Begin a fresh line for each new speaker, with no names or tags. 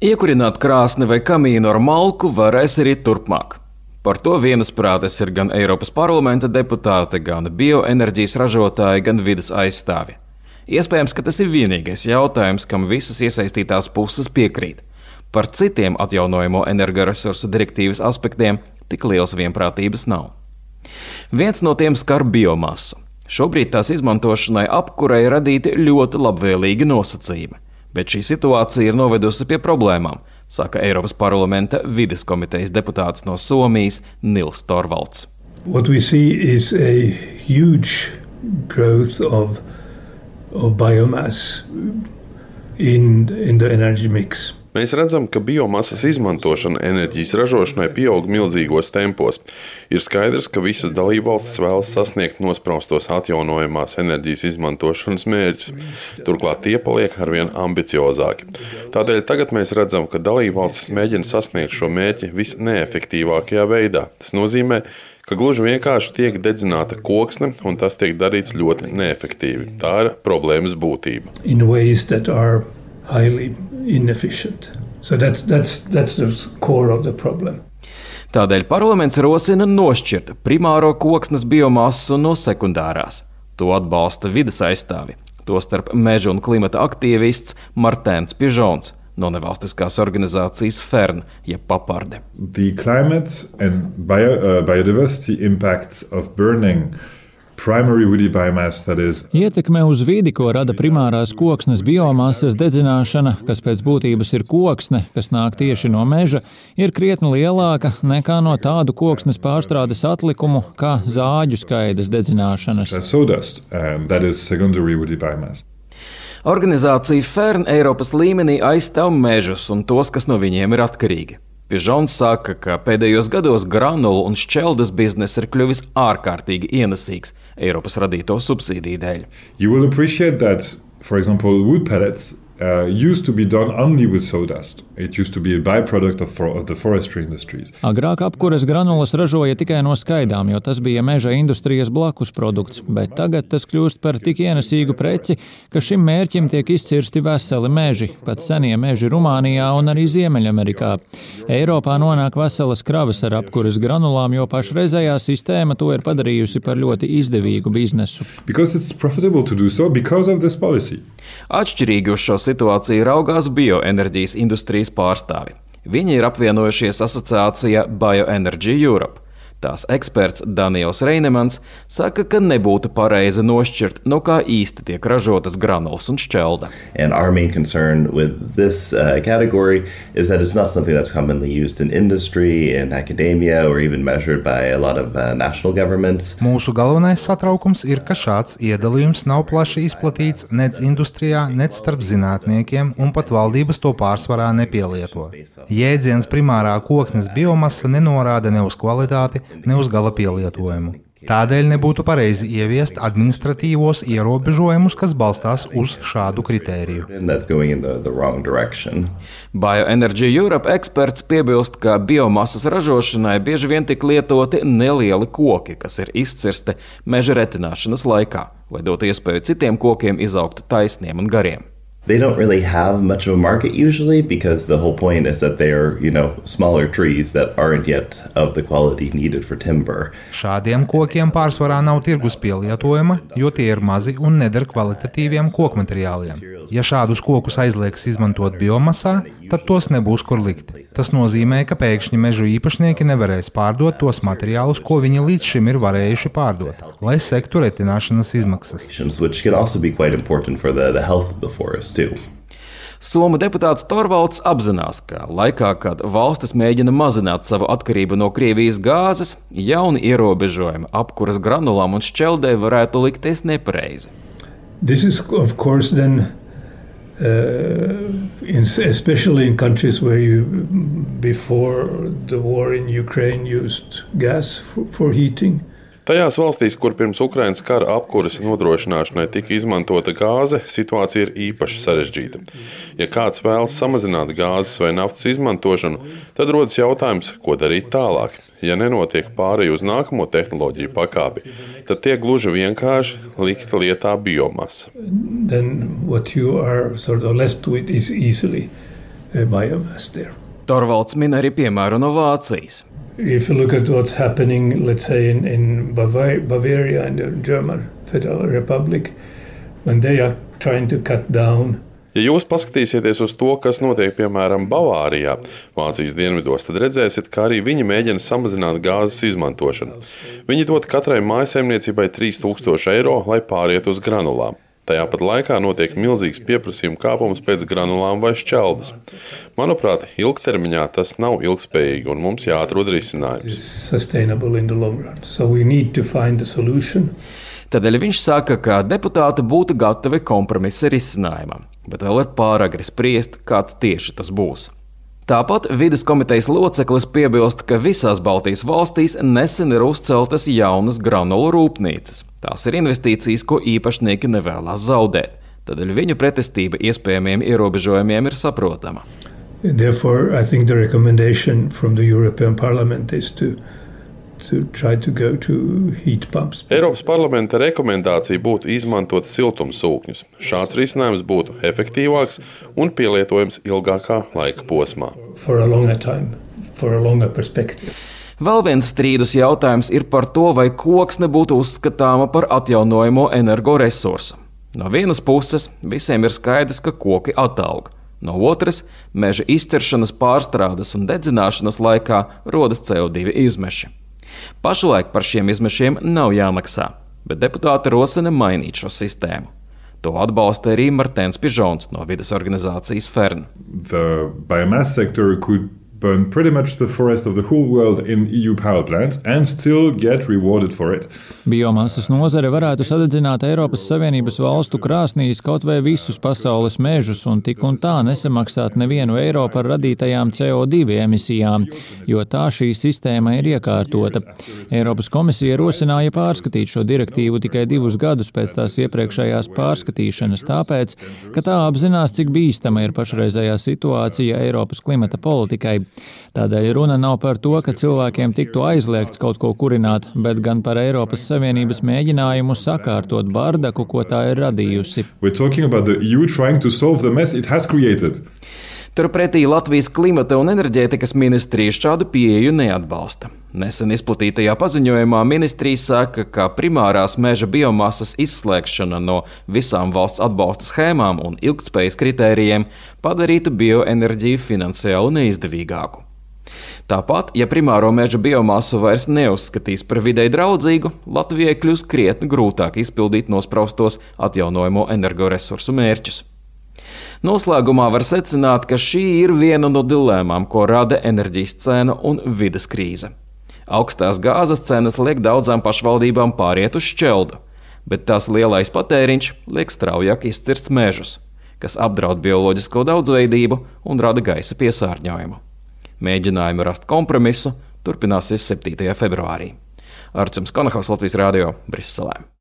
Iekurināt krāsni vai kamīnu ar malku varēs arī turpmāk. Par to vienasprātes ir gan Eiropas parlamenta deputāti, gan bioenerģijas ražotāji, gan vidas aizstāvi. Iespējams, ka tas ir vienīgais jautājums, kam visas iesaistītās puses piekrīt. Par citiem atjaunojamo energoresursu direktīvas aspektiem tik liels vienprātības nav. Viens no tiem skar biomasu. Šobrīd tās izmantošanai apkurei radīti ļoti labvēlīgi nosacījumi bet šī situācija ir novedusi pie problēmām, saka Eiropas parlamenta vides komitejas deputāts no Somijas Nils Torvalds. Growth of,
of biomass in, in the energy mix. Mēs redzam, ka biomasas izmantošana enerģijas ražošanai pieaug milzīgos tempos. Ir skaidrs, ka visas dalībvalstis vēlas sasniegt nospraustos atjaunojamās enerģijas izmantošanas mērķus. Turklāt tie paliek arvien ambiciozāki. Tādēļ tagad mēs redzam, ka dalībvalstis mēģina sasniegt šo mērķi visneefektīvākajā veidā. Tas nozīmē, ka gluži vienkārši tiek dedzināta koksne, un tas tiek darīts ļoti neefektīvi. Tā ir problēmas būtība
inefficient. So that's, that's, that's the core of the problem. Tādēļ parlaments rosina nošķirt primāro koksnes biomasu no sekundārās. To atbalsta vidas aizstāvi, tostarp meža un klimata aktīvists Martēns Pižons no nevalstiskās organizācijas FERN, jeb paparde. The climate and bio, uh, biodiversity impacts of burning Ietekme uz vidi, ko rada primārās koksnes biomasas dedzināšana, kas pēc būtības ir koksne, kas nāk tieši no meža, ir krietni lielāka nekā no tādu koksnes pārstrādes atlikumu kā zāģu skaidas dedzināšanas. Organizācija FERN Eiropas līmenī aizstāv mežus un tos, kas no viņiem ir atkarīgi. Pižons saka, ka pēdējos gados granulu un šķeldas biznesa ir kļuvis ārkārtīgi ienesīgs Eiropas radīto subsīdiju dēļ. For example, wood pellets uh, used to be done only with sawdust. It used to be a byproduct of, for, of the forestry industries. Agrāk apkures granulas ražoja tikai no skaidām, jo tas bija meža industrijas blakus produkts, bet tagad tas kļūst par tik ienesīgu preci, ka šim mērķim tiek izcirsti veseli meži, pat senie meži Rumānijā un arī Ziemeļamerikā. Eiropā nonāk veselas kravas ar apkures granulām, jo pašreizējā sistēma to ir padarījusi par ļoti izdevīgu biznesu. Because it's profitable to do so because of this policy. Atšķirīgi uz šo situāciju raugās bioenerģijas industrijas pārstāvi. Viņi ir apvienojušies asociācijā Bioenergy Europe. Tās eksperts Daniels Reinemans saka, ka nebūtu pareizi nošķirt, no kā īsti tiek ražotas granulas un šķelda. This uh, category is that it's not something that's commonly used in industry, in academia, or even measured by a lot of uh. Mūsu galvenais satraukums ir, ka šāds iedalījums nav plaši izplatīts nec industrijā, nec starp zinātniekiem, un pat valdības to pārsvarā nepielieto. Jēdziens primārā koksnes biomasa nenorāda ne uz kvalitāti, ne uz gala pielietojumu. Tādēļ nebūtu pareizi ieviest administratīvos ierobežojumus, kas balstās uz šādu kritēriju. Bioenergy Europe eksperts piebilst, ka biomasas ražošanai bieži vien tiek lietoti nelieli koki, kas ir izcirsti meža retināšanas laikā, lai dotu iespēju citiem kokiem izaugt taisniem un gariem.
They don't really have much of a market usually because the whole point is that they are, you know, smaller trees that aren't yet of the quality needed for timber.
Šādiem kokiem pārsvarā nav tirgus pielietojuma, jo tie ir mazi un neder kvalitatīviem kokmateriāliem. Ja šādus kokus aizliegs izmantot biomasā, tad tos nebūs kur likt. Tas nozīmē, ka pēkšņi mežu īpašnieki nevarēs pārdot tos materiālus, ko viņi līdz šim ir varējuši pārdot, lai sektu retināšanas izmaksas.
Somu deputāts Torvalds apzinās, ka laikā, kad valstis mēģina mazināt savu atkarību no Krievijas gāzes, jauni ierobežojumi apkuras granulām un šķeldē varētu likties nepareizi.
This is, of course, then Uh, in, especially in countries where you, before the war in Ukraine, used gas for, for heating. Tajās valstīs, kur pirms Ukraiņas kara apkuras nodrošināšanai tika izmantota gāze, situācija ir īpaši sarežģīta. Ja kāds vēlas samazināt gāzes vai naftas izmantošanu, tad rodas jautājums, ko darīt tālāk. Ja nenotiek pārēj uz nākamo tehnoloģiju pakāpi, tad tiek gluži vienkārši likta lietā biomasa. Sort of
there. Torvalds min arī piemēru no Vācijas.
If you look at what's happening, let's say in, in Bavaria and the German Federal Republic, when they are trying to cut down
Ja jūs paskatīsieties uz to, kas notiek piemēram Bavārijā, Vācijas dienvidos, tad redzēsiet, ka arī viņi mēģina samazināt gāzes izmantošanu. Viņi dod katrai mājsaimniecībai 3000 eiro, lai pārietu uz granulām. Tajā pat laikā notiek milzīgs pieprasījuma kāpums pēc granulām vai šķeldes. Manuprāt, ilgtermiņā tas nav ilgspējīgi un mums jāatrod risinājums.
Tādēļ viņš saka, ka deputāti būtu gatavi kompromisa risinājumam bet vēl ir pāragri spriest, kāds tieši tas būs. Tāpat vidas komitejas loceklis piebilst, ka visās Baltijas valstīs nesen ir uzceltas jaunas granulu rūpnīcas. Tās ir investīcijas, ko īpašnieki nevēlas zaudēt. Tādēļ viņu pretestība iespējamiem ierobežojumiem ir saprotama.
Therefore, I think the recommendation from the European Parliament is to
Eiropas parlamenta rekomendācija būtu izmantot siltumsūkņus. Šāds risinājums būtu efektīvāks un pielietojams ilgākā laika posmā.
Vēl viens strīdus jautājums ir par to, vai koksne būtu uzskatāma par atjaunojamo energoresursu. No vienas puses, visiem ir skaidrs, ka koki atalga. No otras, meža izciršanas, pārstrādes un dedzināšanas laikā rodas CO2 izmeši. Pašlaik par šiem izmešiem nav jāmaksā, bet deputāti rosina mainīt šo sistēmu. To atbalsta arī Martins Pižons no vidas organizācijas FERN
burn pretty much the forest of the whole world in EU power plants and still get rewarded for it.
Biomasas nozare varētu sadedzināt Eiropas Savienības valstu krāsnīs kaut vai visus pasaules mežus un tik un tā nesamaksāt nevienu eiro par radītajām CO2 emisijām, jo tā šī sistēma ir iekārtota. Eiropas komisija rosināja pārskatīt šo direktīvu tikai divus gadus pēc tās iepriekšējās pārskatīšanas, tāpēc, ka tā apzinās, cik bīstama ir pašreizējā situācija Eiropas klimata politikai. Tādēļ runa nav par to, ka cilvēkiem tiktu aizliegts kaut ko kurināt, bet gan par Eiropas Savienības mēģinājumu sakārtot bardaku, ko tā ir radījusi.
Turpretī Latvijas klimata un enerģētikas ministrija šādu pieeju neatbalsta. Nesen izplatītajā paziņojumā ministrija saka, ka primārās meža biomasas izslēgšana no visām valsts atbalsta schēmām un ilgspējas kritērijiem padarītu bioenerģiju finansiāli neizdevīgāku. Tāpat, ja primāro meža biomasu vairs neuzskatīs par videi draudzīgu, Latvijai kļūs krietni grūtāk izpildīt nospraustos atjaunojamo energoresursu mērķus. Noslēgumā var secināt, ka šī ir viena no dilēmām, ko rada enerģijas cena un vidas krīze. Augstās gāzes cenas liek daudzām pašvaldībām pāriet uz šķeldu, bet tās lielais patēriņš liek straujāk izcirst mežus, kas apdraud bioloģisko daudzveidību un rada gaisa piesārņojumu. Mēģinājumi rast kompromisu turpināsies 7. februārī. Arčuns Konahaus Latvijas Rādio Briselē.